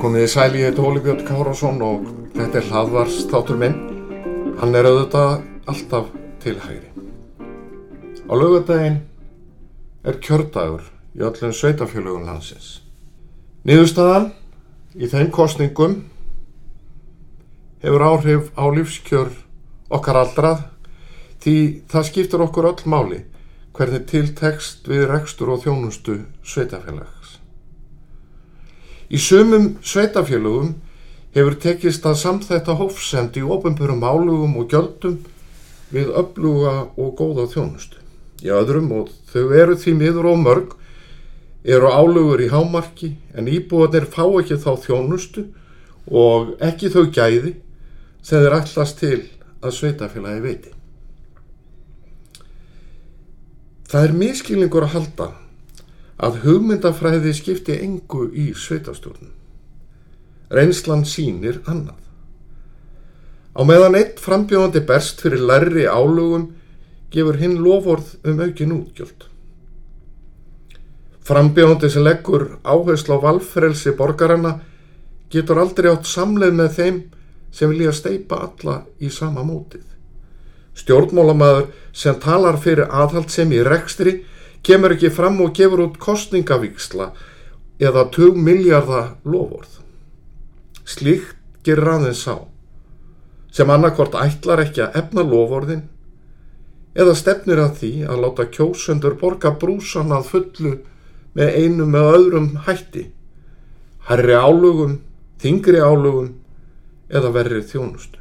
Komið í sæli, ég heit Óli Björn Kárásson og þetta er hlaðvars þáttur minn. Hann er auðvitað alltaf til hægri. Á lögadaginn er kjördagur í öllum sveitafjölugum landsins. Niðurstaðan í þeim kostningum hefur áhrif á lífskjör okkar aldrað því það skiptur okkur öll máli hvernig tiltekst við rekstur og þjónustu sveitafélags. Í sumum sveitafélögum hefur tekist að samþetta hófsend í ofinbörum álugum og gjöldum við öfluga og góða þjónustu. Í öðrum og þau eru því miður og mörg eru álugur í hámarki en íbúanir fá ekki þá þjónustu og ekki þau gæði sem þeir allast til að sveitafélagi veiti. Það er miskilningur að halda að hugmyndafræði skipti engu í sveitastjórnum. Reynslan sínir annað. Á meðan eitt frambjóðandi berst fyrir lærri álugum gefur hinn lovorð um aukin útgjöld. Frambjóðandi sem leggur áherslu á valfrelsi borgarana getur aldrei átt samleið með þeim sem vilja steipa alla í sama mótið. Stjórnmólamæður sem talar fyrir aðhald sem í rekstri kemur ekki fram og gefur út kostningavíksla eða 2 miljardar lofórð. Slíkt gerir aðeins sá sem annarkort ætlar ekki að efna lofórðin eða stefnir að því að láta kjósendur borga brúsan að fullu með einu með öðrum hætti, herri álugum, þingri álugum eða verri þjónustu.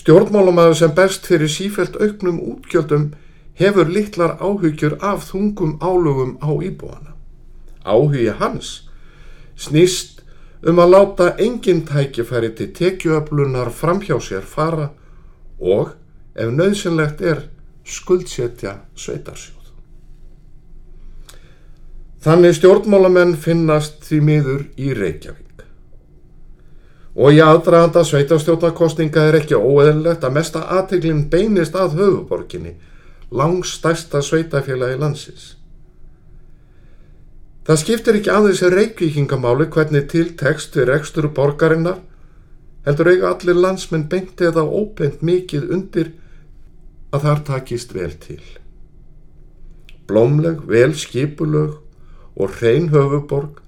Stjórnmálumæður sem best fyrir sífælt auknum útgjöldum hefur litlar áhugjur af þungum álugum á íbúana. Áhugi hans snýst um að láta engin tækifæri til tekjuöflunar framhjá sér fara og, ef nöðsynlegt er, skuldsetja sveitarsjóð. Þannig stjórnmálamenn finnast því miður í Reykjavík. Og í aðdraðanda sveitarstjórnarkostinga er ekki óeðlilegt að mesta aðteglinn beinist að höfuborginni langstæsta sveitafélagi landsins. Það skiptir ekki aðeins reykvíkingamáli hvernig til tekst við rekstur borgarinnar, heldur eiga allir landsmenn beint eða óbeint mikið undir að þar takist vel til. Blómleg, vel skipulög og hrein höfuborg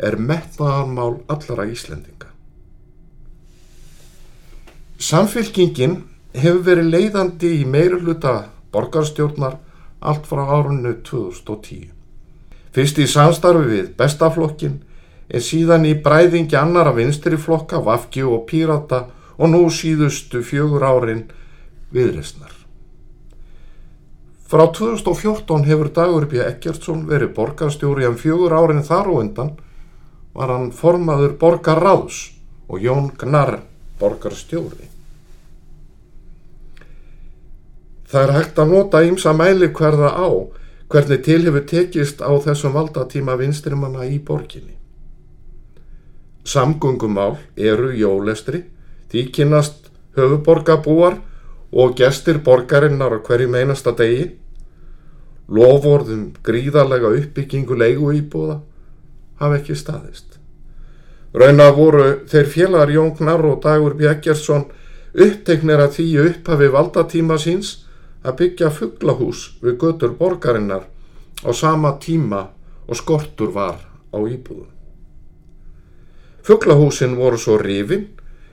er metnaðarmál allara Íslendinga. Samfélkingin hefur verið leiðandi í meiruluta borgarstjórnar allt frá árunnu 2010. Fyrst í samstarfi við bestaflokkin en síðan í bræðingi annara vinstri flokka, Vafki og Pírata og nú síðustu fjögur árin viðresnar. Frá 2014 hefur Dagur B. Eggertsson verið borgarstjóri en fjögur árin þar og undan var hann formaður borgarráðs og Jón Gnar borgarstjóri. Það er hægt að nota ímsa mæli hverða á hvernig til hefur tekist á þessum valdatíma vinstrimanna í borginni. Samgöngumál eru jólestri, því kynast höfuborgabúar og gestir borgarinnar á hverju meinasta degi, lofórðum gríðarlega uppbyggingu leigu íbúða hafa ekki staðist. Rauna voru þeir félagar Jón Gnar og Dagur Bjeggersson uppteiknir að því upphafi valdatíma síns að byggja fugglahús við götur borgarinnar á sama tíma og skortur var á íbúðum. Fugglahúsin voru svo rifin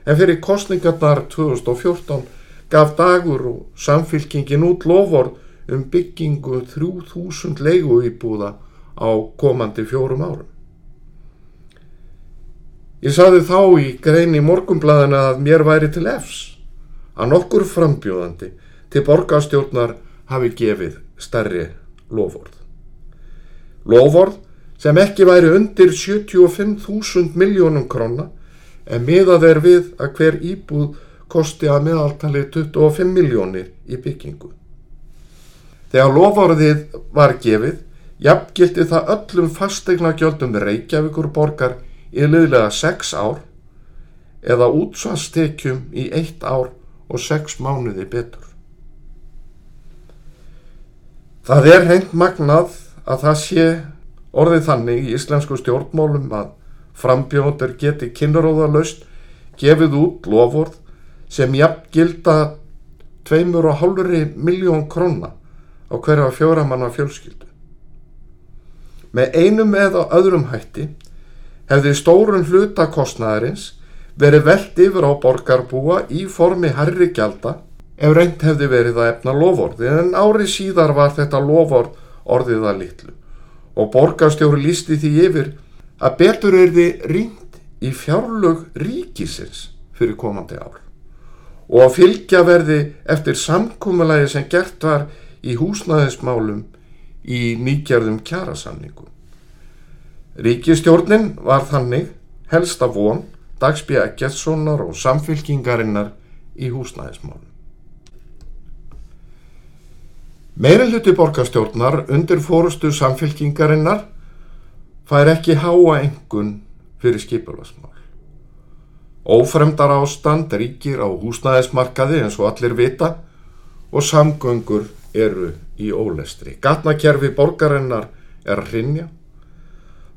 en fyrir kostningarnar 2014 gaf dagur og samfylkingin út loford um byggingu 3000 leiguýbúða á komandi fjórum árum. Ég saði þá í greini morgumblaðina að mér væri til efs að nokkur frambjóðandi til borgarstjórnar hafi gefið stærri lofórð. Lofórð sem ekki væri undir 75.000 miljónum króna en miðað er við að hver íbúð kosti að meðaltali 25 miljónir í byggingu. Þegar loforðið var gefið, jafngildi það öllum fastegna gjöldum Reykjavíkur borgar í liðlega 6 ár eða útsvarstekjum í 1 ár og 6 mánuði betur. Það er hreint magnað að það sé orðið þannig í íslensku stjórnmálum að frambjóndur geti kynnaróðalöst gefið út lofórð sem jafn gilda tveimur og hálfuri miljón króna á hverja fjóramanna fjölskyldu. Með einum eða öðrum hætti hefði stórun hlutakostnaðarins verið veld yfir á borgarbúa í formi herri gjalda ef reynd hefði verið að efna lofórði en ári síðar var þetta lofórð orðið að litlu og borgarstjóri lísti því yfir að betur er þið ringt í fjárlög ríkisins fyrir komandi ár og að fylgja verði eftir samkúmulagi sem gert var í húsnæðismálum í nýgerðum kjærasamningum. Ríkistjórnin var þannig helsta von Dagsbjörn Eggertssonar og samfylkingarinnar í húsnæðismálum. Meirinn hluti borgarstjórnar undir fórustu samfylkingarinnar fær ekki háa engun fyrir skipulasmál. Ófremdar ástand ríkir á húsnæðismarkaði eins og allir vita og samgöngur eru í ólestri. Gatnakerfi borgarinnar er hrinja.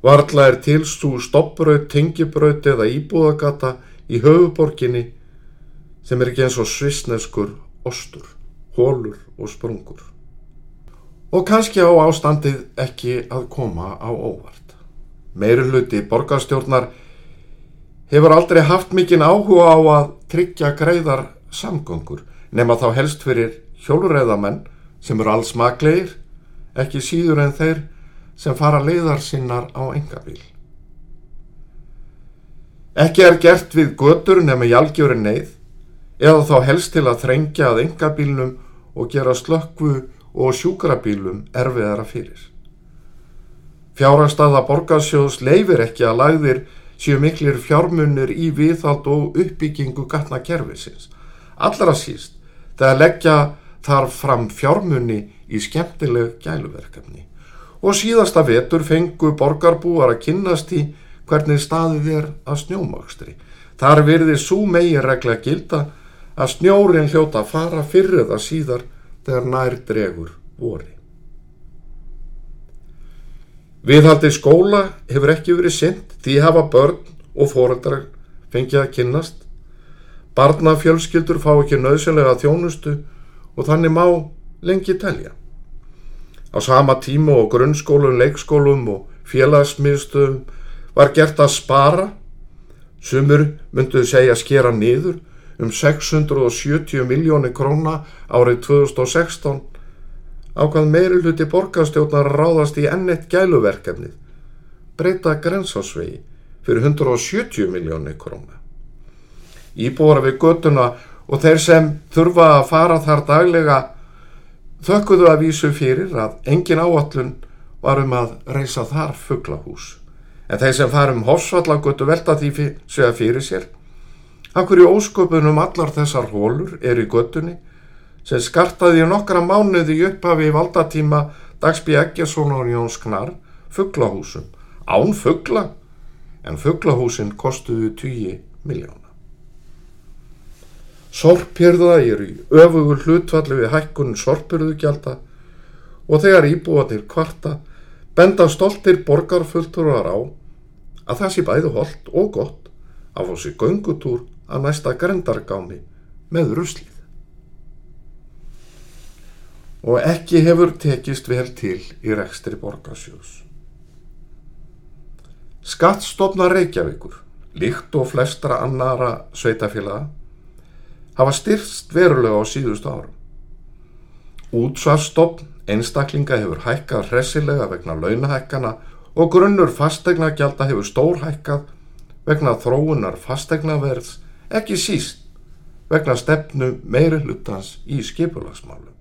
Varðla er til svo stoppraut, tengibraut eða íbúðagata í höfuborginni sem er ekki eins og svisneskur ostur, hólur og sprungur og kannski á ástandið ekki að koma á óvart. Meiri hluti borgarstjórnar hefur aldrei haft mikinn áhuga á að tryggja greiðar samgöngur nema þá helst fyrir hjólurreðamenn sem eru alls maklegir, ekki síður en þeir sem fara leiðar sinnar á engabíl. Ekki er gert við götur nema í algjöru neyð eða þá helst til að þrengja að engabílnum og gera slökkvu og sjúkrabílum erfiðara fyrir. Fjárhagstaða borgarsjóðs leifir ekki að lagðir séu miklir fjármunir í viðhald og uppbyggingu gatna kervisins. Allra síst þegar leggja þarf fram fjármunni í skemmtileg gæluverkefni. Og síðasta vetur fengu borgarbúar að kynnast í hvernig staðið er að snjómakstri. Þar virði svo megin regla gilda að snjórin hljóta að fara fyrir það síðar þegar nær dregur vori. Viðhaldi skóla hefur ekki verið synd því hafa börn og foreldrar fengið að kynnast. Barnafjölskyldur fá ekki nöðsynlega þjónustu og þannig má lengi telja. Á sama tíma og grunnskólum, leikskólum og félagsmiðstöðum var gert að spara, sumur mynduðu segja skera niður um 670 miljóni króna árið 2016 ákvað meiri hluti borgarstjórnar ráðast í ennitt gæluverkefnið breyta grensásvegi fyrir 170 miljóni króna. Íbúara við göttuna og þeir sem þurfa að fara þar daglega þökkuðu að vísu fyrir að engin áallun var um að reysa þar fugglahús. En þeir sem farum hofsvallagötu velta því fyrir sér Akkur í ósköpunum allar þessar hólur er í göttunni sem skartaði nokkra mánuði upphafi í valdatíma Dagsby Eggersson og Jóns Knar fugglahúsum. Án fuggla en fugglahúsin kostuðu 10 miljóna. Sorpjörða er í öfugur hlutvalli við hækkunum sorpjörðugjalda og þegar íbúanir kvarta benda stoltir borgarfullturar á að það sé bæði holdt og gott að fá sér göngutúr að næsta grendargámi með ruslið. Og ekki hefur tekist vel til í rekstri borgarsjós. Skattstofna Reykjavíkur, líkt og flestra annara sveitafélaga, hafa styrst verulega á síðustu árum. Útsvarstofn einstaklinga hefur hækkað hressilega vegna launahækkana og grunnur fastegna gjalda hefur stórhækkað vegna þróunar fastegnaverðs ekki síst vegna stefnu meiri hlutans í skipulagsmálu.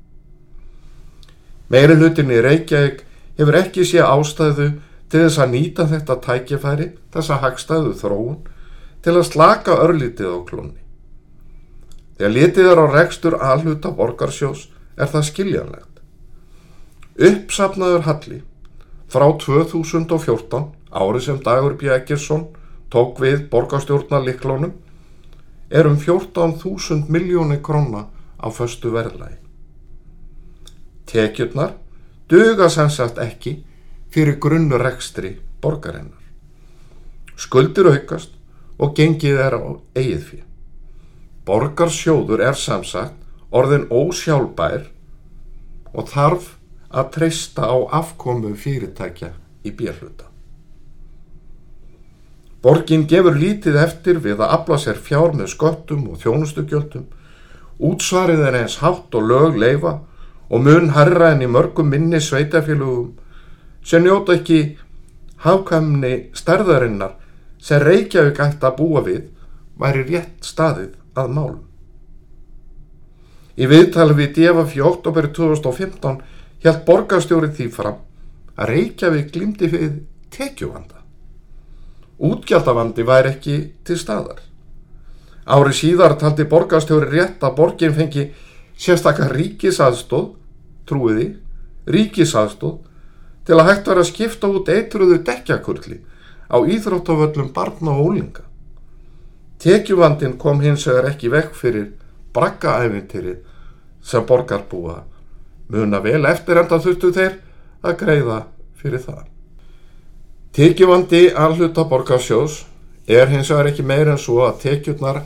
Meiri hlutin í Reykjavík hefur ekki sé ástæðu til þess að nýta þetta tækifæri, þessa hagstæðu þróun, til að slaka örlítið á klunni. Þegar litið er á rekstur alhuta borgarsjós er það skiljanlegt. Uppsafnaður Halli frá 2014, árið sem Dagur B. Eggersson tók við borgarstjórnar liklónum, er um 14.000 miljónir króna á föstu verðlægi. Tekjurnar duga sannsagt ekki fyrir grunnurekstri borgarinnar. Skuldir aukast og gengið er á eigið fyrir. Borgarsjóður er samsagt orðin ósjálfbær og þarf að treysta á afkomu fyrirtækja í bérhluta. Borgin gefur lítið eftir við að afla sér fjár með sköttum og þjónustugjöldum, útsvarið er eins hátt og lög leifa og mun herra en í mörgum minni sveitafélugum sem njóta ekki hafkvæmni stærðarinnar sem Reykjavík ætti að búa við væri rétt staðið að málum. Í viðtali við DFF í oktober 2015 held borgarstjórið því fram að Reykjavík glimti við tekjuvanda. Útgjaldavandi væri ekki til staðar. Ári síðar taldi borgarstjóri rétt að borgin fengi sérstakar ríkisaðstóð, trúiði, ríkisaðstóð til að hægt vera að skipta út eitruðu dekjakurli á íþróttavöllum barna og ólinga. Tekjuvandin kom hins vegar ekki vekk fyrir brakkaæfintyrið sem borgarbúa muna vel eftir enda þurftu þeir að greiða fyrir það. Tekjuvandi alluta borgarsjós er hins vegar ekki meira en svo að tekjurnar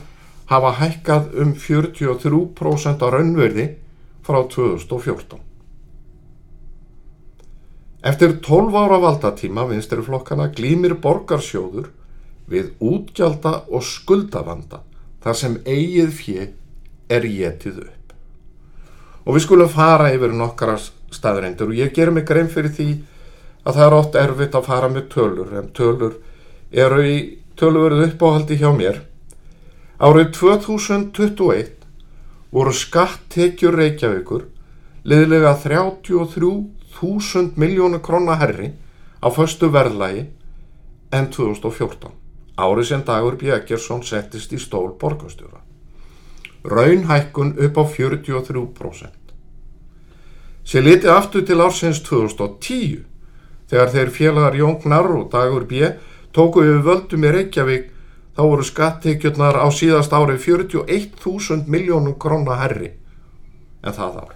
hafa hækkað um 43% á raunverði frá 2014. Eftir 12 ára valdatíma vinsturflokkana glýmir borgarsjóður við útgjalda og skuldavanda þar sem eigið fjö er getið upp. Og við skulum fara yfir nokkara staðreindur og ég ger mig grein fyrir því að það er oft erfitt að fara með tölur en tölur eru í tölurverðu uppáhaldi hjá mér. Árið 2021 voru skattekjur Reykjavíkur liðlega 33.000 miljónu krona herri á förstu verðlægi en 2014. Árið sem Dagur Björgjersson settist í stól borgastjóra. Raunhækkun upp á 43%. Sér litið aftur til ársins 2010 Þegar þeir félagar Jón Gnarr og Dagur B. tóku við völdum í Reykjavík þá voru skattekjurnar á síðast ári 41.000 miljónum króna herri en það ár.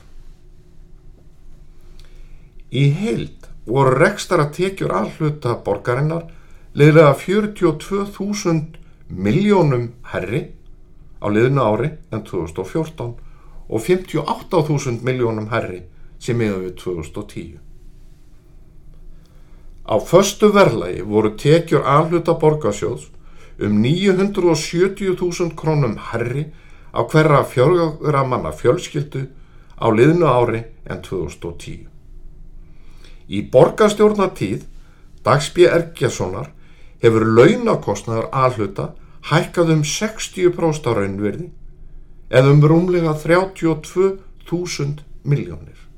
Í heild voru rekstara tekjur alluta borgarinnar liðlega 42.000 miljónum herri á liðnu ári en 2014 og 58.000 miljónum herri sem við 2010. Á förstu verðlagi voru tekjur alhuta borgarsjóðs um 970.000 krónum herri á hverra fjörgra manna fjölskyldu á liðnu ári en 2010. Í borgarstjórnatíð Dagsbí Erkjasonar hefur launakostnaðar alhuta hækkað um 60% á raunverði eða um rúmlega 32.000 miljónir.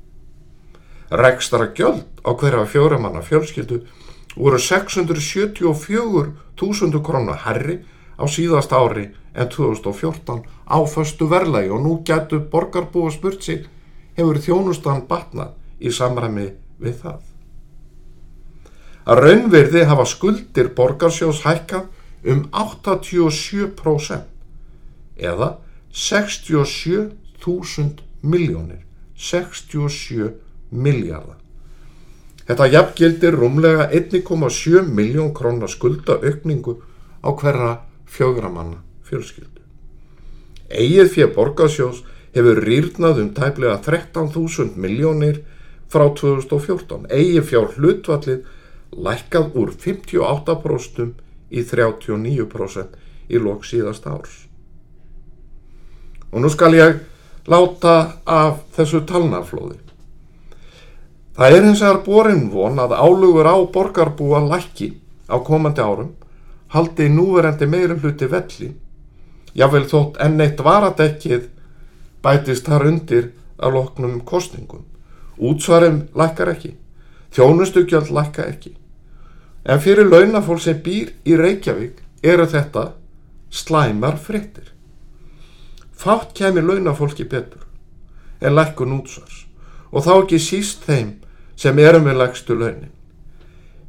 Rekstara gjöld á hverja fjóramanna fjölskyldu voru 674.000 krónar herri á síðast ári en 2014 á föstu verðlægi og nú getur borgarbúa spurt sig hefur þjónustan batnað í samræmi við það. Að raunverði hafa skuldir borgarsjós hækka um 87% eða 67.000 miljónir 67 miljardar. Þetta jafngildir rúmlega 1,7 miljón krónar skuldaukningu á hverra fjögramanna fjölskyldu. Egið fyrir borgarsjós hefur rýrnað um tæplega 13.000 miljónir frá 2014. Egið fjár hlutvallið lækkað úr 58% í 39% í lok síðast árs. Og nú skal ég láta af þessu talnaflóði. Það er hins vegar borin von að álugur á borgarbúa lækki á komandi árum haldi núverendi meirum hluti velli. Jável þótt enn eitt varadekkið bætist þar undir að loknum kostningum. Útsvarum lækkar ekki. Þjónustugjöld lækka ekki. En fyrir launafólk sem býr í Reykjavík eru þetta slæmar frittir. Fátt kemur launafólki betur en lækkun útsvars og þá ekki síst þeim sem erum við legstu launin.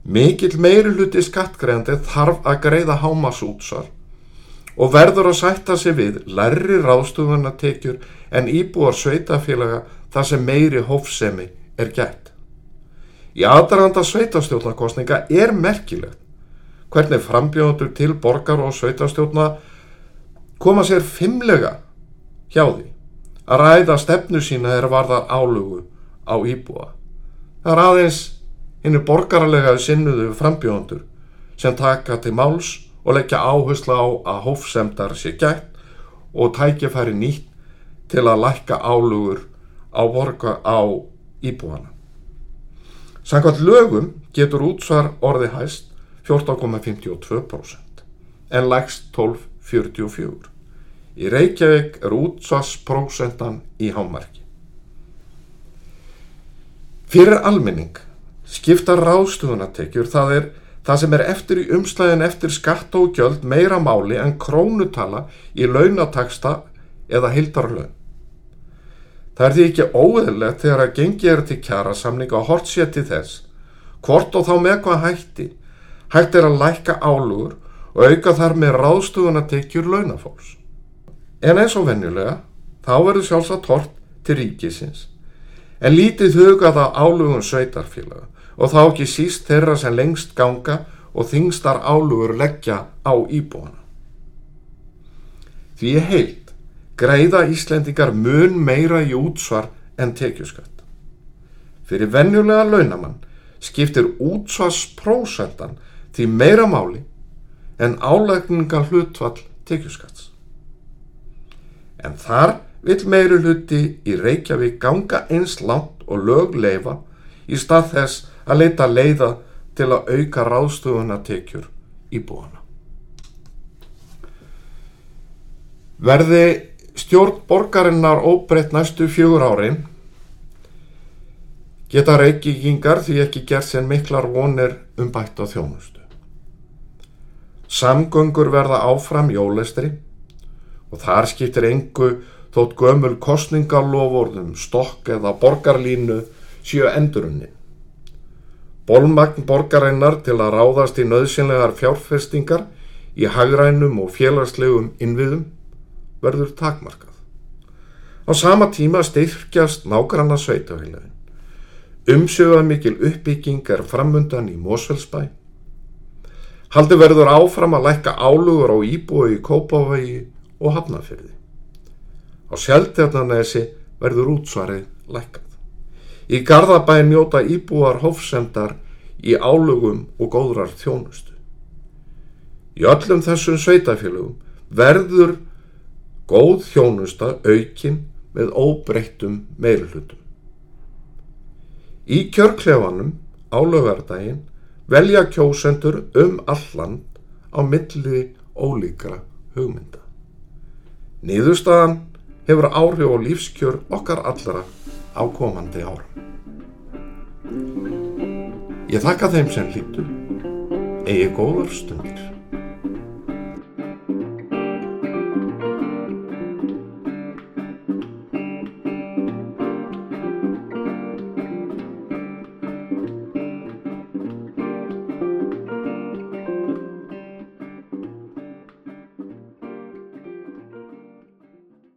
Mikill meiri hluti skattgreðandi þarf að greiða hámasútsar og verður að sætta sig við lærri ráðstofunartekjur en íbúar sveitafélaga þar sem meiri hófsemi er gætt. Í aðranda sveitastjórnarkostninga er merkilegt hvernig frambjóðundur til borgar og sveitastjórna koma sér fimmlega hjá því að ræða stefnu sína er varðar álugu á íbúa. Það er aðeins hinn er borgarlega sinnuðu frambjóðandur sem taka til máls og leggja áherslu á að hófsemdar sé gætt og tækifæri nýtt til að lækka álugur á borga á íbúana. Sankvæmt lögum getur útsvar orði hæst 14,52% en lægst 12,44%. Í Reykjavík er útsvarsprósentan í hámarki. Fyrir almenning skipta ráðstuðunatekjur það er það sem er eftir í umslæðin eftir skatt og gjöld meira máli en krónutala í launataksta eða hildarlaun. Það er því ekki óeðlegt þegar að gengi er til kjara samninga og hort sér til þess hvort og þá með hvað hætti hætti er að lækka álugur og auka þar með ráðstuðunatekjur launafólks. En eins og venjulega þá verður sjálfsagt hort til ríkisins en lítið hugað á álugum sveitarfélaga og þá ekki síst þeirra sem lengst ganga og þingstar álugur leggja á íbúana. Því ég heilt greiða Íslendingar mun meira í útsvar en tekjuskatt. Fyrir venjulega launamann skiptir útsvarsprósentan því meira máli en álækninga hlutvall tekjuskatts. En þar vil meiri hluti í Reykjavík ganga eins langt og lög leifa í stað þess að leita leiða til að auka ráðstofuna tekjur í búana. Verði stjórn borgarinnar óbreytt næstu fjögur árin geta reykingingar því ekki gert sér miklar vonir um bætt á þjónustu. Samgöngur verða áfram jólestri og þar skiptir engu þótt gömul kostningalofórnum stokk eða borgarlínu séu endurunni. Bólmagn borgarinnar til að ráðast í nöðsynlegar fjárfestingar í hagrænum og félagslegum innviðum verður takmarkað. Á sama tíma styrkjast nágranna sveitafélagin. Umsjöfað mikil uppbygging er framundan í Mósfellsbæ. Haldi verður áfram að lækka álugur á íbúi Kópavegi og Hafnafyrði. Á sjálftjarnanesi verður útsvarið lækkað. Í Garðabæn njóta íbúar hófsendar í álugum og góðrar þjónustu. Í öllum þessum sveitafélagum verður góð þjónusta aukin með óbreyttum meirulutum. Í kjörklefanum álugardaginn velja kjósendur um alland á milli ólíkra hugmynda. Nýðustadan hefur áhrif á lífskjör okkar allara á komandi árum. Ég þakka þeim sem hlýttu, eigi góðar stundir.